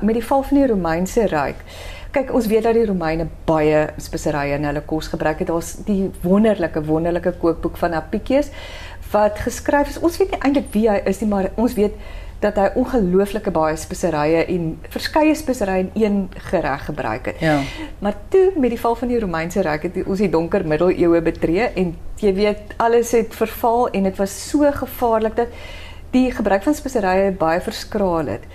met die val van die Romeinse ryk. Kyk, ons weet dat die Romeine baie speserye in hulle kos gebruik het. Daar's die wonderlike wonderlike kookboek van Apicius wat geskryf is. Ons weet nie eintlik wie hy is nie, maar ons weet dat hy ongelooflike baie speserye en verskeie speserye in een gereg gebruik het. Ja. Maar toe met die val van die Romeinse ryk het ons die donker middeleeue betree en jy weet alles het verval en dit was so gevaarlik dat die gebruik van speserye baie verskraal het.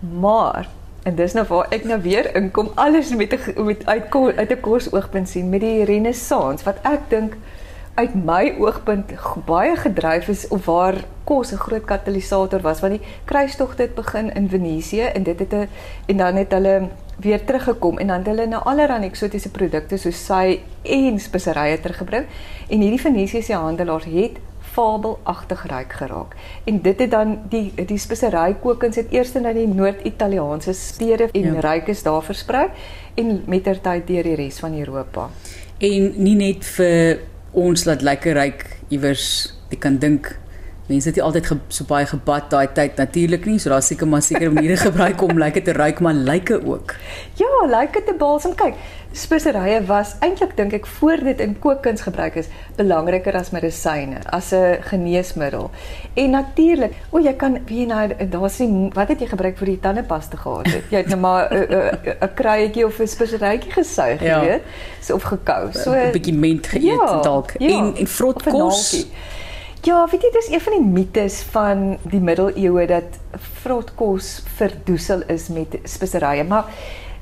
Maar en dis nou waar ek nou weer inkom alles met met uit uit 'n kosoogpunt sien met die renessans wat ek dink uit my oogpunt baie gedryf is of waar kos 'n groot katalisator was want die kruistogte het begin in Venesië en dit het 'n en dan het hulle weer teruggekom en dan het hulle nou allerlei eksotiese produkte soos sy en speserye teruggebring. En hierdie Venesiese handelaars het fabelagtig ryk geraak. En dit het dan die die speserykokens het eers na die Noord-Italiaanse stede en ja. rykes daar versprei en mettertyd deur die res van Europa. En nie net vir ons laat lekker ryk iewers jy kan dink mense het nie altyd ge, so baie gebad daai tyd natuurlik nie so daar seker maar seker maniere gebruik om lekker te ruik maar lyke ook ja lyke te balsam kyk speserye was eintlik dink ek voor dit in kookkuns gebruik is belangriker as medisyne as 'n geneesmiddel. En natuurlik, o jy kan wie nou daar's nie wat het jy gebruik vir die tandepasta gehad het? Jy het nou maar 'n kruietjie of 'n speserytjie gesuig, ja. weet, so of gekou. So 'n bietjie ment geëet ja, dalk ja, en en vrot kos. Ja, weet jy dis een van die mites van die middeleeue dat vrot kos verdoesel is met speserye, maar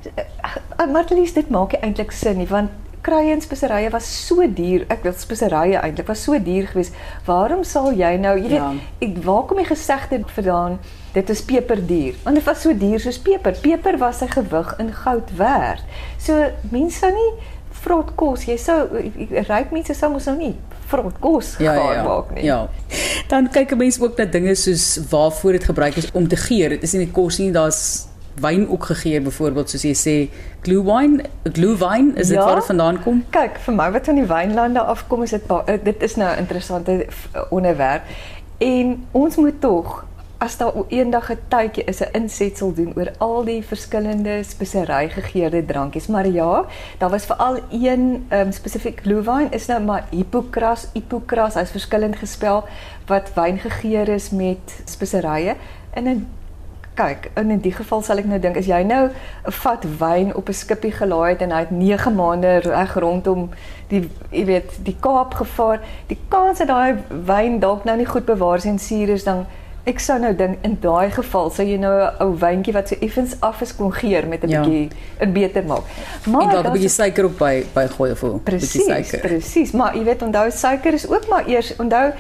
uh, Martelies dit maak nie eintlik sin nie want kruie en speserye was so duur. Ek wil speserye eintlik was so duur geweest. Waarom sal jy nou, jy weet, ja. ek waar kom die gesegde vandaan? Dit is peperduur. Want dit was so duur soos peper. Peper was sy gewig in goud werd. So mense sou nie vrot kos. Jy sou ryk mense sou mos nou nie vrot kos ja, gaan ja, ja. maak nie. Ja. Dan kyk 'n mens ook na dinge soos waarvoor dit gebruik is om te geur. Dit is nie net kos nie, daar's wyn ook gegee byvoorbeeld soos jy sê glue wine glue wine is dit ja, waar dit vandaan kom kyk vir my wat van die wynlande afkom is dit eh, dit is nou 'n interessante onderwerp en ons moet tog as daar eendag 'n tydjie is 'n insetsel doen oor al die verskillende spesery gegeurde drankies maar ja daar was veral een um, spesifiek glue wine is nou maar hippocras hippocras hy's verskillend gespel wat wyn gegeur is met speserye. In 'n kyk, in in die geval sal ek nou dink as jy nou 'n vat wyn op 'n skippie gelaai het en hy het 9 maande reg rondom die jy weet, die Kaap gevaar, die kans dat daai wyn dalk nou nie goed bewaar is en suur is dan ek sou nou dink in daai geval sou jy nou 'n ou wyntjie wat so effens af is kon geur met 'n ja. bietjie 'n beter maak. Maar en dalk 'n bietjie suiker op by by gooi of 'n bietjie suiker. Presies, maar jy weet onthou suiker is ook maar eers onthou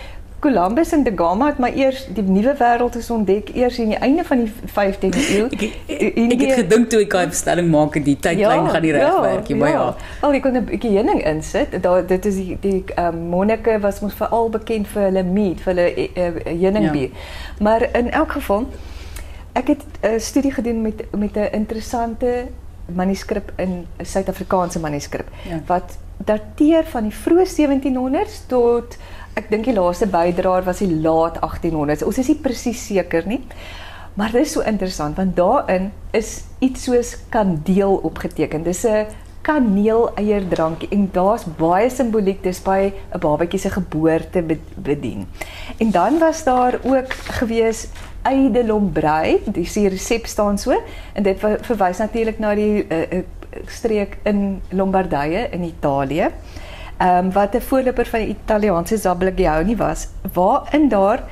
Columbus en De Gama het maar eers die nuwe wêreld is ontdek eers in die einde van die 15de eeu. ek, ek, ek het gedink toe ek daai bestelling maak die tydlyn ja, gaan nie reg ja, werk nie, maar ja. Al ja. ek kon 'n bietjie heuning insit. Daar dit is die die um, monnike was mos veral bekend vir hulle meat, vir hulle uh, heuningbier. Ja. Maar in elk geval ek het 'n uh, studie gedoen met met 'n interessante manuskrip in 'n Suid-Afrikaanse manuskrip ja. wat dateer van die vroeë 1700s tot ek dink die laaste bydraer was die laat 1800s. Ons is nie presies seker nie. Maar dit is so interessant want daarin is iets soos kandeel opgeteken. Dis 'n kaneeleierdrankie en daar's baie simboliek dis by 'n babatjie se geboorte bedien. En dan was daar ook gewees eidelombrei, die se resep staan so en dit verwys natuurlik na die uh, streek in Lombardye in Italië um, wat 'n voorloper van die Italiaanse Zablagioni was, waarin daar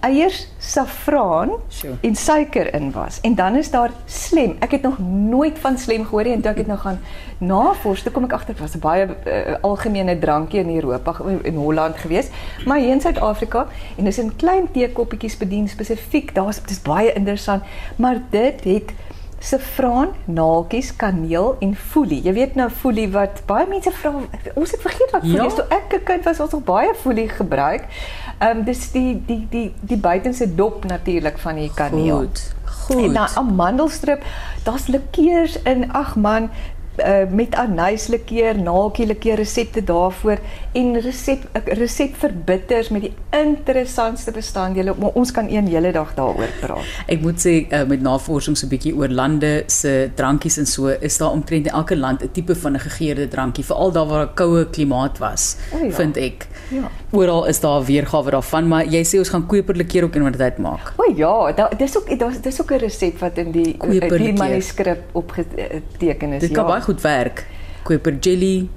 eiers, saffraan sure. en suiker in was. En dan is daar slem. Ek het nog nooit van slem gehoor nie en toe ek dit nou gaan navors, toe kom ek agter dit was 'n baie uh, algemene drankie in Europa in Holland gewees, maar hier in Suid-Afrika en dis in klein teekoppietjies bedien spesifiek. Daar's dit is baie interessant, maar dit het saffraan, naaltjies, kaneel en foelie. Jy weet nou foelie wat baie mense vra, ons het vergeet wat foelie ja. is. Toe ek 'n kind was, ons het baie foelie gebruik. Ehm um, dis die die die die buitenste dop natuurlik van die kaneel. Goed. Goed. En dan amandelstrip, daar's likeurs in. Ag man, uh, met anyslikeur, naaltjie resepte daarvoor en resep resep vir bitters met die interessantste bestanddele. Maar ons kan een hele dag daaroor praat. Ek moet sê uh, met navorsing so 'n bietjie oor lande se drankies en so, is daar omtrent in elke land 'n tipe van 'n gegeurde drankie, veral daar waar 'n koue klimaat was, oh, ja. vind ek. Ja. Oral is daar weergawe daarvan, maar jy sê ons gaan koperlikeur ook in tyd maak. O ja, daar dis ook daar dis ook 'n resep wat in die die manuskrip opgeteken is. Dit kan ja. baie goed werk. Koper jelly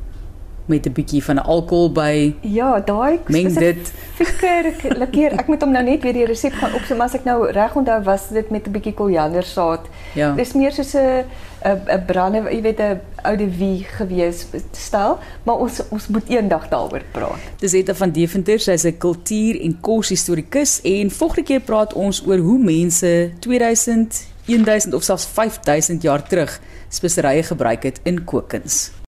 met 'n bietjie van alkohol by. Ja, daai meng dit. Fikker lekker. Ek moet hom nou net weer die resep gaan opsom, maar as ek nou reg onthou was dit met 'n bietjie koriandersaad. Ja. Dis meer soos 'n 'n 'n brande, jy weet 'n oude wie gewees stel, maar ons ons moet eendag daaroor praat. Dis Etta van Deventer, sy's 'n kultuur- en koshistorikus en volgende keer praat ons oor hoe mense 2000 1000 of selfs 5000 jaar terug speserye gebruik het in kokens.